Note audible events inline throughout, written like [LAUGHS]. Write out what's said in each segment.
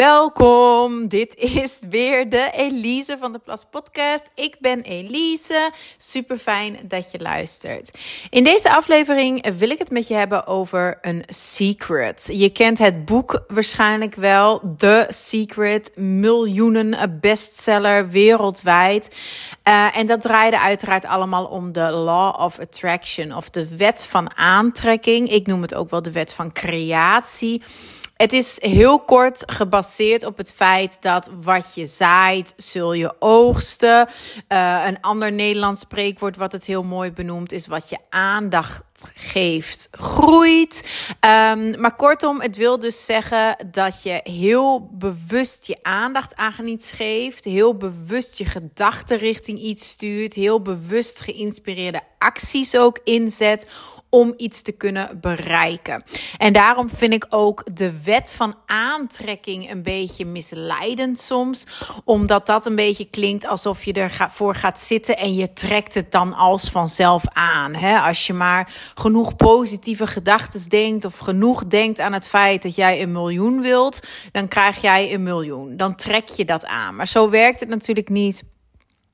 Welkom, dit is weer de Elise van de Plas Podcast. Ik ben Elise, super fijn dat je luistert. In deze aflevering wil ik het met je hebben over een secret. Je kent het boek waarschijnlijk wel, The Secret, miljoenen bestseller wereldwijd. Uh, en dat draaide uiteraard allemaal om de Law of Attraction of de wet van aantrekking. Ik noem het ook wel de wet van creatie. Het is heel kort gebaseerd op het feit dat wat je zaait, zul je oogsten. Uh, een ander Nederlands spreekwoord wat het heel mooi benoemt is wat je aandacht geeft, groeit. Um, maar kortom, het wil dus zeggen dat je heel bewust je aandacht aan iets geeft, heel bewust je gedachten richting iets stuurt, heel bewust geïnspireerde acties ook inzet om iets te kunnen bereiken. En daarom vind ik ook de wet van aantrekking een beetje misleidend soms, omdat dat een beetje klinkt alsof je ervoor gaat zitten en je trekt het dan als vanzelf aan. Als je maar genoeg positieve gedachten denkt of genoeg denkt aan het feit dat jij een miljoen wilt, dan krijg jij een miljoen. Dan trek je dat aan. Maar zo werkt het natuurlijk niet.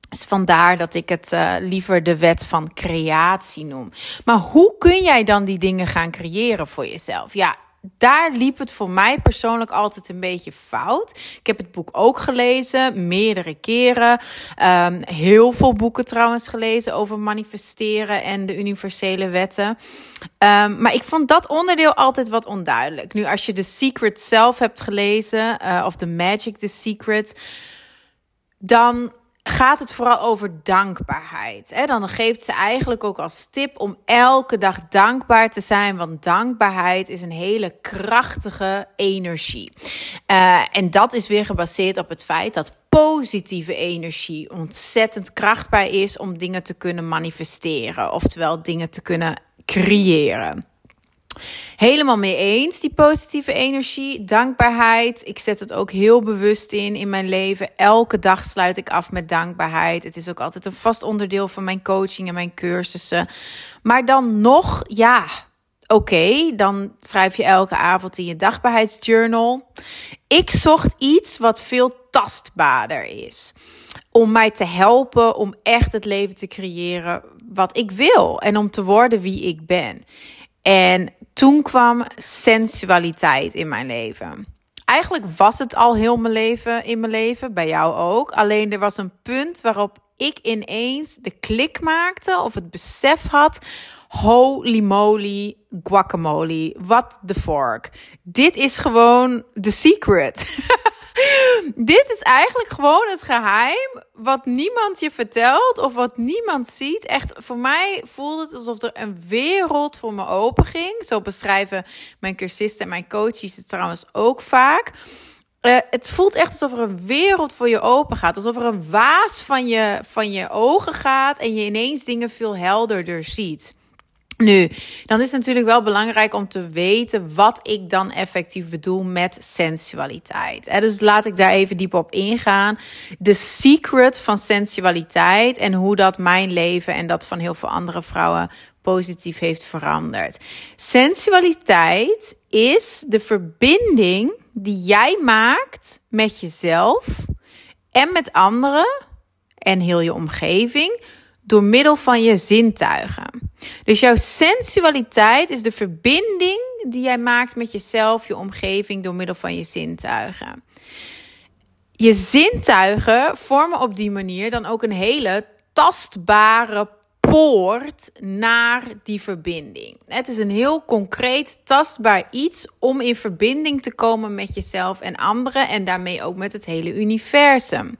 Dus vandaar dat ik het uh, liever de wet van creatie noem. Maar hoe kun jij dan die dingen gaan creëren voor jezelf? Ja, daar liep het voor mij persoonlijk altijd een beetje fout. Ik heb het boek ook gelezen, meerdere keren. Um, heel veel boeken trouwens gelezen over manifesteren en de universele wetten. Um, maar ik vond dat onderdeel altijd wat onduidelijk. Nu, als je The Secret zelf hebt gelezen, uh, of The Magic, The Secret, dan gaat het vooral over dankbaarheid. Dan geeft ze eigenlijk ook als tip om elke dag dankbaar te zijn. Want dankbaarheid is een hele krachtige energie. Uh, en dat is weer gebaseerd op het feit dat positieve energie ontzettend krachtbaar is om dingen te kunnen manifesteren. Oftewel dingen te kunnen creëren. Helemaal mee eens, die positieve energie, dankbaarheid. Ik zet het ook heel bewust in in mijn leven. Elke dag sluit ik af met dankbaarheid. Het is ook altijd een vast onderdeel van mijn coaching en mijn cursussen. Maar dan nog, ja, oké, dan schrijf je elke avond in je dankbaarheidsjournal. Ik zocht iets wat veel tastbaarder is. Om mij te helpen om echt het leven te creëren wat ik wil en om te worden wie ik ben. En toen kwam sensualiteit in mijn leven. Eigenlijk was het al heel mijn leven in mijn leven, bij jou ook. Alleen er was een punt waarop ik ineens de klik maakte of het besef had. Holy moly, guacamole, what the fork. Dit is gewoon the secret. [LAUGHS] Dit is eigenlijk gewoon het geheim wat niemand je vertelt of wat niemand ziet. Echt, voor mij voelde het alsof er een wereld voor me open ging. Zo beschrijven mijn cursisten en mijn coaches het trouwens ook vaak. Uh, het voelt echt alsof er een wereld voor je open gaat. Alsof er een waas van je, van je ogen gaat en je ineens dingen veel helderder ziet. Nu, dan is het natuurlijk wel belangrijk om te weten wat ik dan effectief bedoel met sensualiteit. Dus laat ik daar even diep op ingaan. De secret van sensualiteit en hoe dat mijn leven en dat van heel veel andere vrouwen positief heeft veranderd. Sensualiteit is de verbinding die jij maakt met jezelf en met anderen en heel je omgeving door middel van je zintuigen. Dus jouw sensualiteit is de verbinding die jij maakt met jezelf, je omgeving door middel van je zintuigen. Je zintuigen vormen op die manier dan ook een hele tastbare poort naar die verbinding. Het is een heel concreet, tastbaar iets om in verbinding te komen met jezelf en anderen en daarmee ook met het hele universum.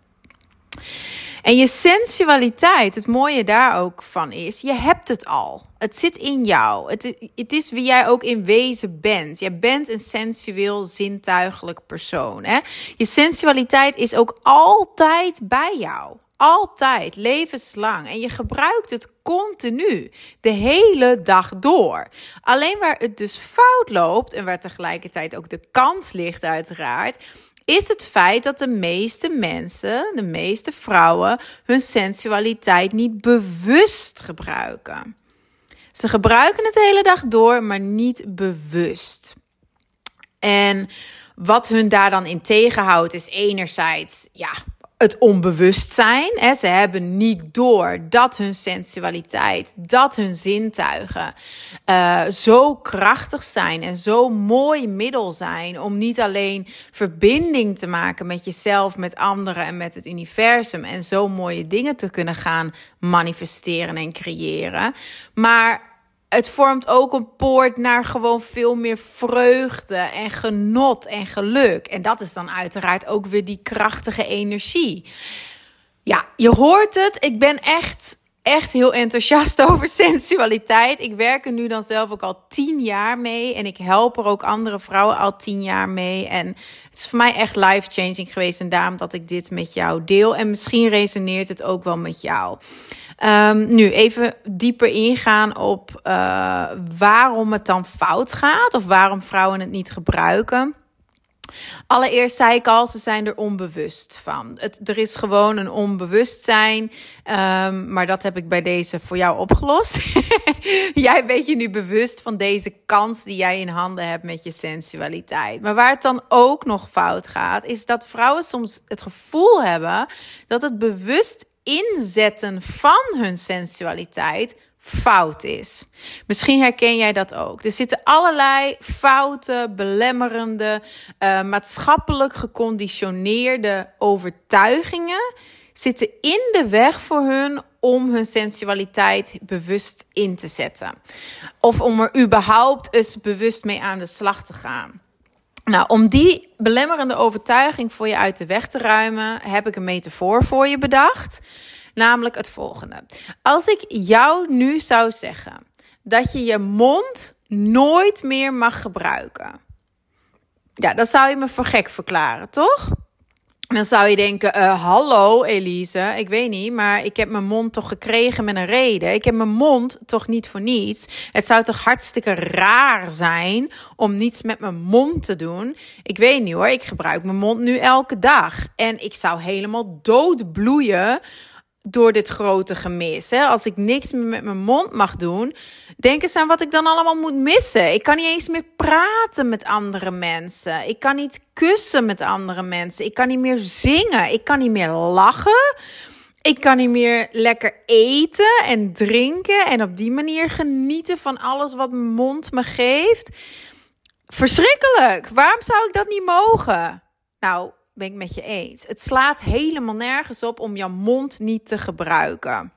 En je sensualiteit, het mooie daar ook van is, je hebt het al. Het zit in jou. Het, het is wie jij ook in wezen bent. Jij bent een sensueel, zintuigelijk persoon. Hè? Je sensualiteit is ook altijd bij jou. Altijd, levenslang. En je gebruikt het continu, de hele dag door. Alleen waar het dus fout loopt en waar tegelijkertijd ook de kans ligt, uiteraard, is het feit dat de meeste mensen, de meeste vrouwen, hun sensualiteit niet bewust gebruiken. Ze gebruiken het de hele dag door, maar niet bewust. En wat hun daar dan in tegenhoudt, is enerzijds, ja, het onbewustzijn. Hè. Ze hebben niet door dat hun sensualiteit, dat hun zintuigen uh, zo krachtig zijn en zo mooi middel zijn om niet alleen verbinding te maken met jezelf, met anderen en met het universum en zo mooie dingen te kunnen gaan manifesteren en creëren, maar het vormt ook een poort naar gewoon veel meer vreugde en genot en geluk. En dat is dan uiteraard ook weer die krachtige energie. Ja, je hoort het. Ik ben echt, echt heel enthousiast [LAUGHS] over sensualiteit. Ik werk er nu dan zelf ook al tien jaar mee. En ik help er ook andere vrouwen al tien jaar mee. En het is voor mij echt life-changing geweest. En daarom dat ik dit met jou deel. En misschien resoneert het ook wel met jou. Um, nu even dieper ingaan op uh, waarom het dan fout gaat of waarom vrouwen het niet gebruiken. Allereerst zei ik al, ze zijn er onbewust van. Er is gewoon een onbewustzijn, um, maar dat heb ik bij deze voor jou opgelost. [LAUGHS] jij bent je nu bewust van deze kans die jij in handen hebt met je sensualiteit. Maar waar het dan ook nog fout gaat, is dat vrouwen soms het gevoel hebben dat het bewust inzetten van hun sensualiteit fout is. Misschien herken jij dat ook. Er zitten allerlei foute, belemmerende, uh, maatschappelijk geconditioneerde overtuigingen zitten in de weg voor hun om hun sensualiteit bewust in te zetten. Of om er überhaupt eens bewust mee aan de slag te gaan. Nou, om die belemmerende overtuiging voor je uit de weg te ruimen, heb ik een metafoor voor je bedacht. Namelijk het volgende. Als ik jou nu zou zeggen dat je je mond nooit meer mag gebruiken. Ja, dan zou je me voor gek verklaren, toch? Dan zou je denken, uh, hallo Elise, ik weet niet, maar ik heb mijn mond toch gekregen met een reden. Ik heb mijn mond toch niet voor niets. Het zou toch hartstikke raar zijn om niets met mijn mond te doen. Ik weet niet hoor, ik gebruik mijn mond nu elke dag. En ik zou helemaal doodbloeien door dit grote gemis. Hè? Als ik niks meer met mijn mond mag doen, denk eens aan wat ik dan allemaal moet missen. Ik kan niet eens meer praten met andere mensen. Ik kan niet kussen met andere mensen. Ik kan niet meer zingen. Ik kan niet meer lachen. Ik kan niet meer lekker eten en drinken en op die manier genieten van alles wat mijn mond me geeft. Verschrikkelijk. Waarom zou ik dat niet mogen? Nou, ben ik met je eens. Het slaat helemaal nergens op om jouw mond niet te gebruiken.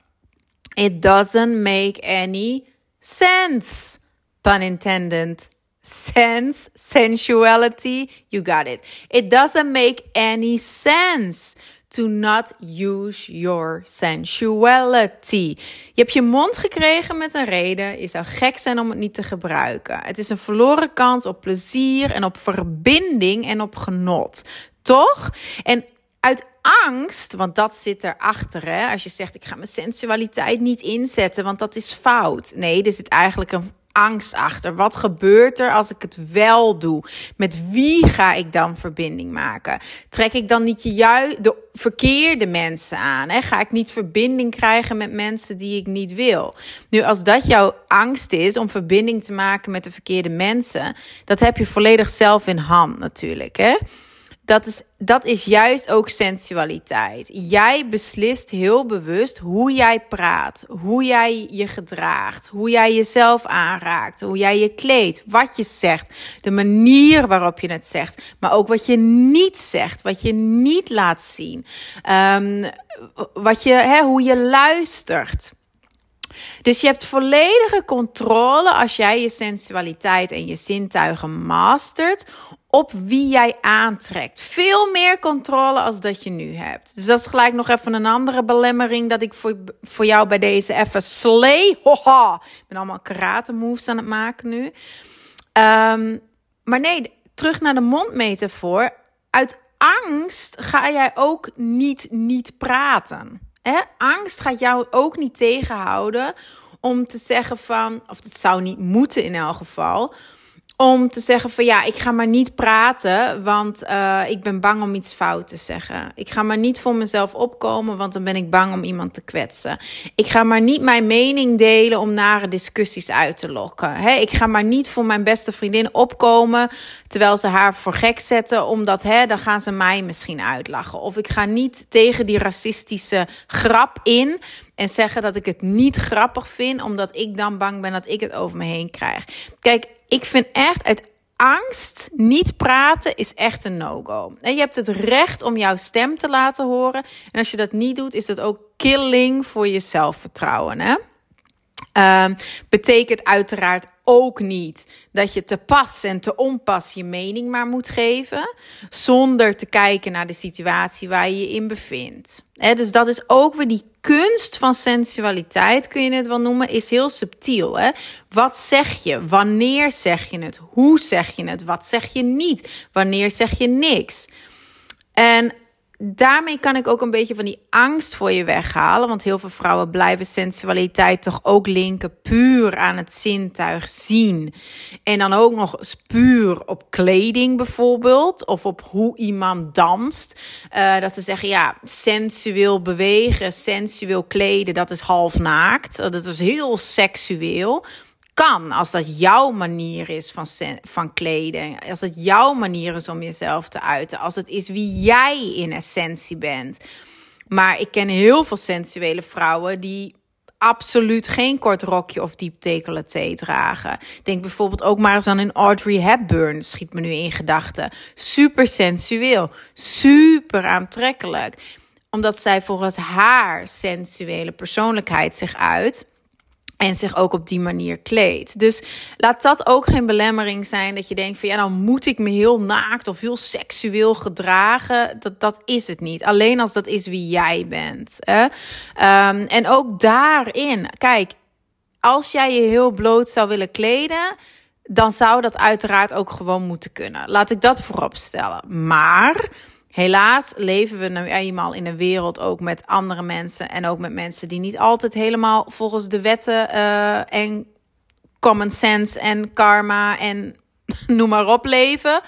It doesn't make any sense. Pun intended. Sense, sensuality, you got it. It doesn't make any sense to not use your sensuality. Je hebt je mond gekregen met een reden. Je zou gek zijn om het niet te gebruiken. Het is een verloren kans op plezier en op verbinding en op genot. Toch? En uit angst, want dat zit erachter. Hè? Als je zegt, ik ga mijn sensualiteit niet inzetten, want dat is fout. Nee, er zit eigenlijk een angst achter. Wat gebeurt er als ik het wel doe? Met wie ga ik dan verbinding maken? Trek ik dan niet juist de verkeerde mensen aan? Hè? Ga ik niet verbinding krijgen met mensen die ik niet wil? Nu, als dat jouw angst is om verbinding te maken met de verkeerde mensen, dat heb je volledig zelf in hand natuurlijk. Hè? Dat is, dat is juist ook sensualiteit. Jij beslist heel bewust hoe jij praat, hoe jij je gedraagt, hoe jij jezelf aanraakt, hoe jij je kleedt, wat je zegt, de manier waarop je het zegt, maar ook wat je niet zegt, wat je niet laat zien, um, wat je, hè, hoe je luistert. Dus je hebt volledige controle als jij je sensualiteit en je zintuigen mastert op wie jij aantrekt. Veel meer controle als dat je nu hebt. Dus dat is gelijk nog even een andere belemmering dat ik voor, voor jou bij deze even slay. Hoha, ik ben allemaal karate moves aan het maken nu. Um, maar nee, terug naar de mondmetafoor. Uit angst ga jij ook niet niet praten. Hè? Angst gaat jou ook niet tegenhouden om te zeggen van, of het zou niet moeten in elk geval, om te zeggen van ja, ik ga maar niet praten, want uh, ik ben bang om iets fout te zeggen. Ik ga maar niet voor mezelf opkomen, want dan ben ik bang om iemand te kwetsen. Ik ga maar niet mijn mening delen om nare discussies uit te lokken. Ik ga maar niet voor mijn beste vriendin opkomen terwijl ze haar voor gek zetten, omdat dan gaan ze mij misschien uitlachen. Of ik ga niet tegen die racistische grap in en zeggen dat ik het niet grappig vind, omdat ik dan bang ben dat ik het over me heen krijg. Kijk, ik vind echt uit angst niet praten is echt een no-go. En je hebt het recht om jouw stem te laten horen. En als je dat niet doet, is dat ook killing voor je zelfvertrouwen. Hè? Um, betekent uiteraard ook niet dat je te pas en te onpas je mening maar moet geven, zonder te kijken naar de situatie waar je je in bevindt. dus dat is ook weer die kunst van sensualiteit, kun je het wel noemen, is heel subtiel. Hè? Wat zeg je? Wanneer zeg je het? Hoe zeg je het? Wat zeg je niet? Wanneer zeg je niks? En daarmee kan ik ook een beetje van die angst voor je weghalen. Want heel veel vrouwen blijven sensualiteit toch ook linken puur aan het zintuig zien. En dan ook nog puur op kleding bijvoorbeeld. Of op hoe iemand danst. Uh, dat ze zeggen, ja, sensueel bewegen, sensueel kleden, dat is half naakt. Dat is heel seksueel kan. Als dat jouw manier is van, van kleden. Als het jouw manier is om jezelf te uiten. Als het is wie jij in essentie bent. Maar ik ken heel veel sensuele vrouwen die absoluut geen kort rokje of diep decolleté dragen. Denk bijvoorbeeld ook maar eens aan een Audrey Hepburn, schiet me nu in gedachten. Super sensueel, super aantrekkelijk. Omdat zij volgens haar sensuele persoonlijkheid zich uit. En zich ook op die manier kleedt. Dus laat dat ook geen belemmering zijn dat je denkt van ja, dan moet ik me heel naakt of heel seksueel gedragen. Dat, dat is het niet. Alleen als dat is wie jij bent. Hè? Um, en ook daarin, kijk, als jij je heel bloot zou willen kleden, dan zou dat uiteraard ook gewoon moeten kunnen. Laat ik dat voorop stellen. Maar Helaas leven we nu eenmaal in een wereld ook met andere mensen en ook met mensen die niet altijd helemaal volgens de wetten uh, en common sense en karma en [LAUGHS] noem maar op leven.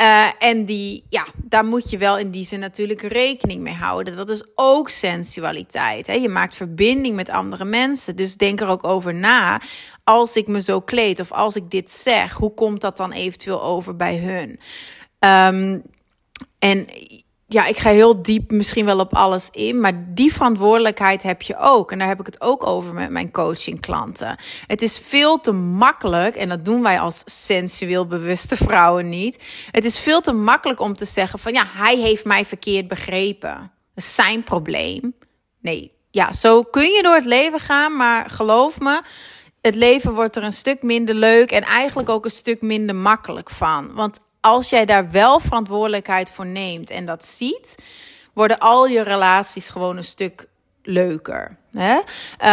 Uh, en die, ja, daar moet je wel in die zin natuurlijk rekening mee houden. Dat is ook sensualiteit. Hè? Je maakt verbinding met andere mensen. Dus denk er ook over na. Als ik me zo kleed of als ik dit zeg, hoe komt dat dan eventueel over bij hun? Um, en ja, ik ga heel diep misschien wel op alles in, maar die verantwoordelijkheid heb je ook. En daar heb ik het ook over met mijn coaching klanten. Het is veel te makkelijk, en dat doen wij als sensueel bewuste [LAUGHS] vrouwen niet. Het is veel te makkelijk om te zeggen van ja, hij heeft mij verkeerd begrepen. Dat is zijn probleem. Nee, ja, zo kun je door het leven gaan, maar geloof me, het leven wordt er een stuk minder leuk en eigenlijk ook een stuk minder makkelijk van. Want als jij daar wel verantwoordelijkheid voor neemt en dat ziet, worden al je relaties gewoon een stuk leuker. Hè?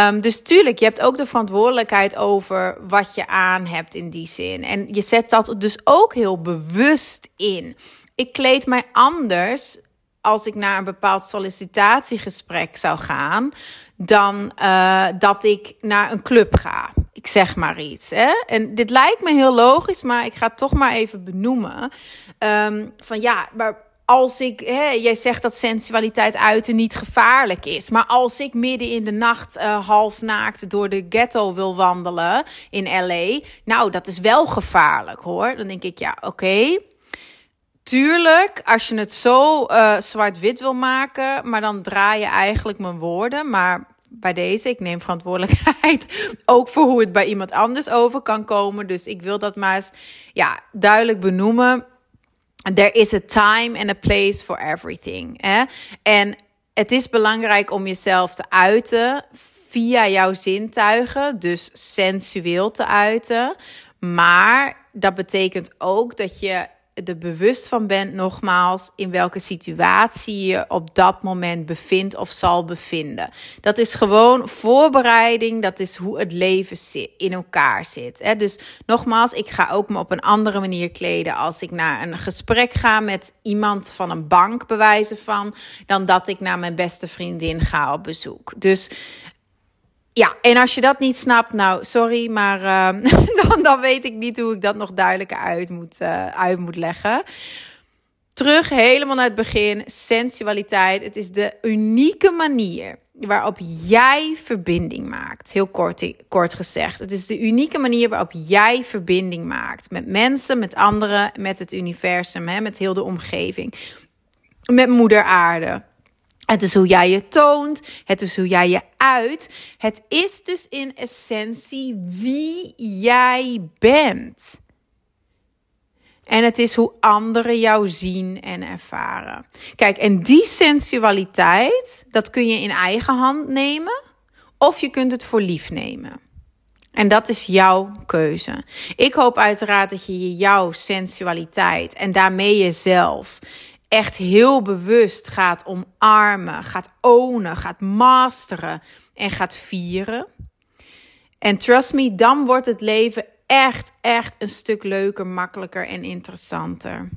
Um, dus tuurlijk, je hebt ook de verantwoordelijkheid over wat je aan hebt in die zin. En je zet dat dus ook heel bewust in. Ik kleed mij anders als ik naar een bepaald sollicitatiegesprek zou gaan, dan uh, dat ik naar een club ga. Ik zeg maar iets. Hè? En dit lijkt me heel logisch, maar ik ga het toch maar even benoemen. Um, van ja, maar als ik, hè, jij zegt dat sensualiteit uiten niet gevaarlijk is. Maar als ik midden in de nacht uh, half naakt door de ghetto wil wandelen in LA. Nou, dat is wel gevaarlijk hoor. Dan denk ik, ja, oké. Tuurlijk, als je het zo uh, zwart-wit wil maken, maar dan draai je eigenlijk mijn woorden. Maar bij deze, ik neem verantwoordelijkheid [LAUGHS] ook voor hoe het bij iemand anders over kan komen. Dus ik wil dat maar eens ja, duidelijk benoemen. There is a time and a place for everything. Hè? En het is belangrijk om jezelf te uiten via jouw zintuigen, dus sensueel te uiten. Maar dat betekent ook dat je er bewust van bent, nogmaals, in welke situatie je op dat moment bevindt of zal bevinden. Dat is gewoon voorbereiding, dat is hoe het leven zit, in elkaar zit. Hè? Dus nogmaals, ik ga ook me op een andere manier kleden als ik naar een gesprek ga met iemand van een bank, bewijzen van, dan dat ik naar mijn beste vriendin ga op bezoek. Dus ja, en als je dat niet snapt, nou sorry, maar uh, [LAUGHS] dan, dan weet ik niet hoe ik dat nog duidelijker uit moet, uh, uit moet leggen. Terug helemaal naar het begin, sensualiteit. Het is de unieke manier waarop jij verbinding maakt. Heel kort, kort gezegd. Het is de unieke manier waarop jij verbinding maakt. Met mensen, met anderen, met het universum, hè, met heel de omgeving. Met moeder aarde. Het is hoe jij je toont. Het is hoe jij je uit. Het is dus in essentie wie jij bent. En het is hoe anderen jou zien en ervaren. Kijk, en die sensualiteit, dat kun je in eigen hand nemen. Of je kunt het voor lief nemen. En dat is jouw keuze. Ik hoop uiteraard dat je jouw sensualiteit en daarmee jezelf echt heel bewust gaat omarmen, gaat ownen, gaat masteren en gaat vieren. En trust me, dan wordt het leven echt, echt een stuk leuker, makkelijker en interessanter.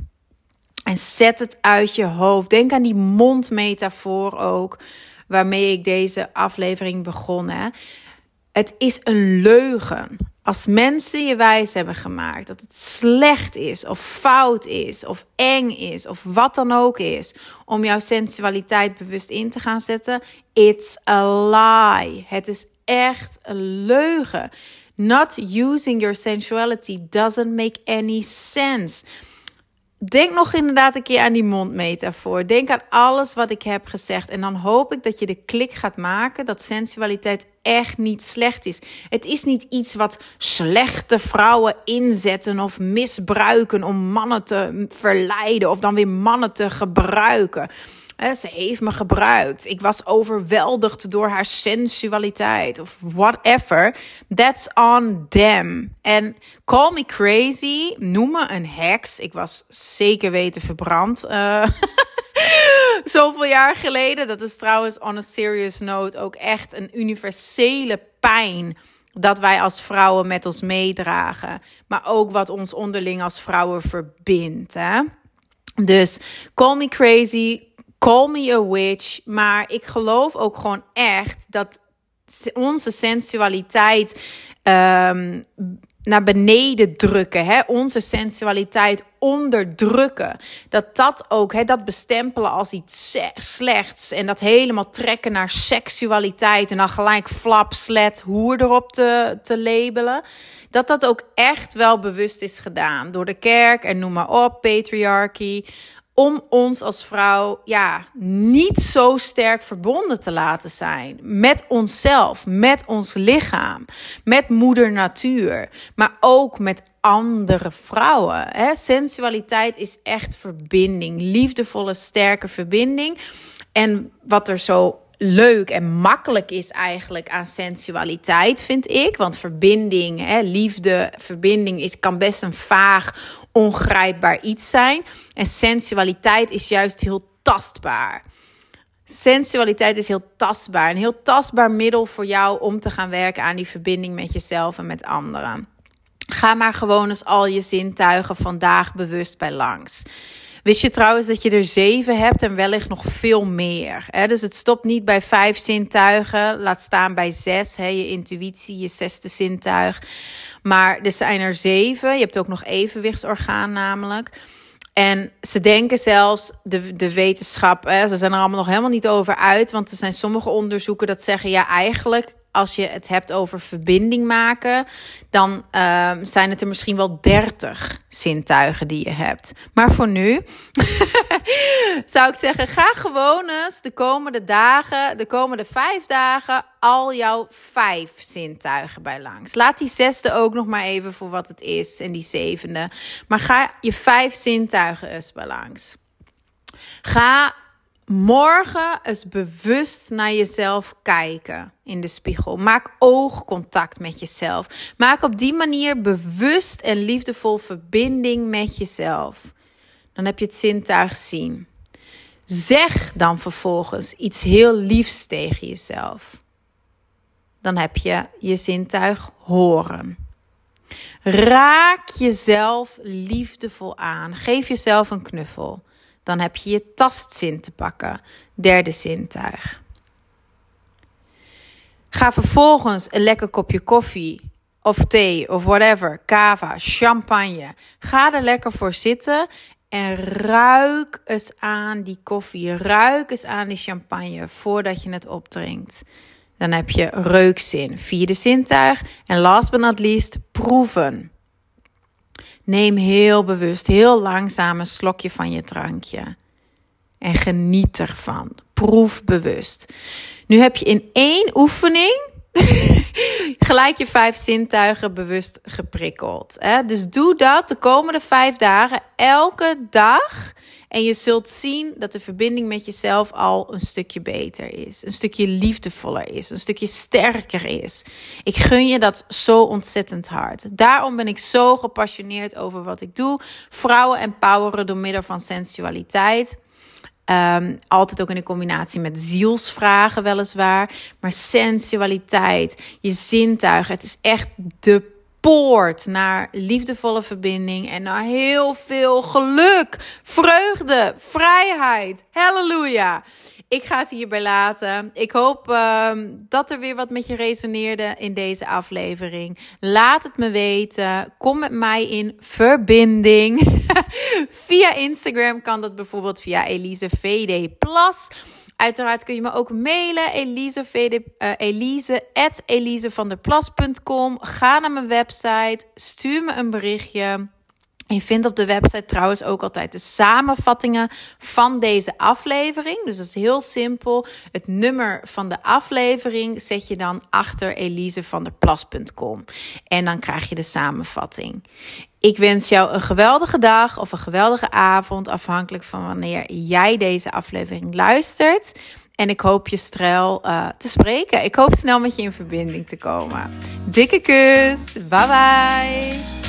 En zet het uit je hoofd. Denk aan die mondmetafoor ook, waarmee ik deze aflevering begon. Hè. Het is een leugen. Als mensen je wijs hebben gemaakt dat het slecht is, of fout is, of eng is, of wat dan ook is, om jouw sensualiteit bewust in te gaan zetten, it's a lie. Het is echt een leugen. Not using your sensuality doesn't make any sense. Denk nog inderdaad een keer aan die mondmetafoor. Denk aan alles wat ik heb gezegd. En dan hoop ik dat je de klik gaat maken dat sensualiteit echt niet slecht is. Het is niet iets wat slechte vrouwen inzetten of misbruiken om mannen te verleiden of dan weer mannen te gebruiken ze heeft me gebruikt. Ik was overweldigd door haar sensualiteit of whatever. That's on them. En call me crazy, noem me een heks. Ik was zeker weten verbrand. Uh, [LAUGHS] zoveel jaar geleden. Dat is trouwens on a serious note ook echt een universele pijn dat wij als vrouwen met ons meedragen. Maar ook wat ons onderling als vrouwen verbindt. Hè? Dus call me crazy, call me a witch. Maar ik geloof ook gewoon echt dat onze sensualiteit um, naar beneden drukken, hè? onze sensualiteit onderdrukken. Dat dat ook, hè, dat bestempelen als iets slechts en dat helemaal trekken naar seksualiteit en dan gelijk flap, slet, hoer erop te, te labelen. Dat dat ook echt wel bewust is gedaan door de kerk en noem maar op, patriarchy om ons als vrouw ja, niet zo sterk verbonden te laten zijn met onszelf, met ons lichaam, met moeder natuur, maar ook met andere vrouwen. Hè? Sensualiteit is echt verbinding, liefdevolle, sterke verbinding. En wat er zo leuk en makkelijk is eigenlijk aan sensualiteit, vind ik. Want verbinding, hè, liefde, verbinding is, kan best een vaag, ongrijpbaar iets zijn. En sensualiteit is juist heel tastbaar. Sensualiteit is heel tastbaar. Een heel tastbaar middel voor jou om te gaan werken aan die verbinding met jezelf en met anderen. Ga maar gewoon eens al je zintuigen vandaag bewust bij langs. Wist je trouwens dat je er zeven hebt en wellicht nog veel meer? Hè? Dus het stopt niet bij vijf zintuigen, laat staan bij zes, hè? je intuïtie, je zesde zintuig. Maar er zijn er zeven. Je hebt ook nog evenwichtsorgaan namelijk. En ze denken zelfs, de, de wetenschap, hè, ze zijn er allemaal nog helemaal niet over uit. Want er zijn sommige onderzoeken dat zeggen, ja, eigenlijk als je het hebt over verbinding maken, dan uh, zijn het er misschien wel 30 zintuigen die je hebt. Maar voor nu [LAUGHS] zou ik zeggen: ga gewoon eens de komende dagen, de komende vijf dagen, al jouw vijf zintuigen bij langs. Laat die zesde ook nog maar even voor wat het is en die zevende. Maar ga je vijf zintuigen eens bij langs. Ga morgen eens bewust naar jezelf kijken in de spiegel. Maak oogcontact met jezelf. Maak op die manier bewust en liefdevol verbinding met jezelf. Dan heb je het zintuig zien. Zeg dan vervolgens iets heel liefs tegen jezelf. Dan heb je je zintuig horen. Raak jezelf liefdevol aan. Geef jezelf een knuffel. Dan heb je je tastzin te pakken. Derde zintuig. Ga vervolgens een lekker kopje koffie of thee of whatever, kava, champagne. Ga er lekker voor zitten en ruik eens aan die koffie. Ruik eens aan die champagne voordat je het opdrinkt. Dan heb je reukzin, vierde zintuig. En last but not least, proeven. Neem heel bewust, heel langzaam een slokje van je drankje. En geniet ervan. Proef bewust. Nu heb je in één oefening [LAUGHS] gelijk je vijf zintuigen bewust geprikkeld. Hè? Dus doe dat de komende vijf dagen elke dag. En je zult zien dat de verbinding met jezelf al een stukje beter is. Een stukje liefdevoller is. Een stukje sterker is. Ik gun je dat zo ontzettend hard. Daarom ben ik zo gepassioneerd over wat ik doe. Vrouwen empoweren door middel van sensualiteit. Um, altijd ook in een combinatie met zielsvragen, weliswaar. Maar sensualiteit, je zintuigen. Het is echt de poort naar liefdevolle verbinding en naar heel veel geluk, vreugde, vrijheid. Halleluja. Ik ga het hierbij laten. Ik hoop uh, dat er weer wat met je resoneerde in deze aflevering. Laat het me weten. Kom met mij in verbinding. [LAUGHS] via Instagram kan dat bijvoorbeeld via Elise VD Plus. Uiteraard kun je me ook mailen. Elise, Elise at. Ga naar mijn website. Stuur me een berichtje. Je vindt op de website trouwens ook altijd de samenvattingen van deze aflevering. Dus dat is heel simpel. Het nummer van de aflevering zet je dan achter elisevanderplas.com. En dan krijg je de samenvatting. Ik wens jou een geweldige dag of een geweldige avond, afhankelijk van wanneer jij deze aflevering luistert. En ik hoop je strel uh, te spreken. Ik hoop snel met je in verbinding te komen. Dikke kus. Bye bye.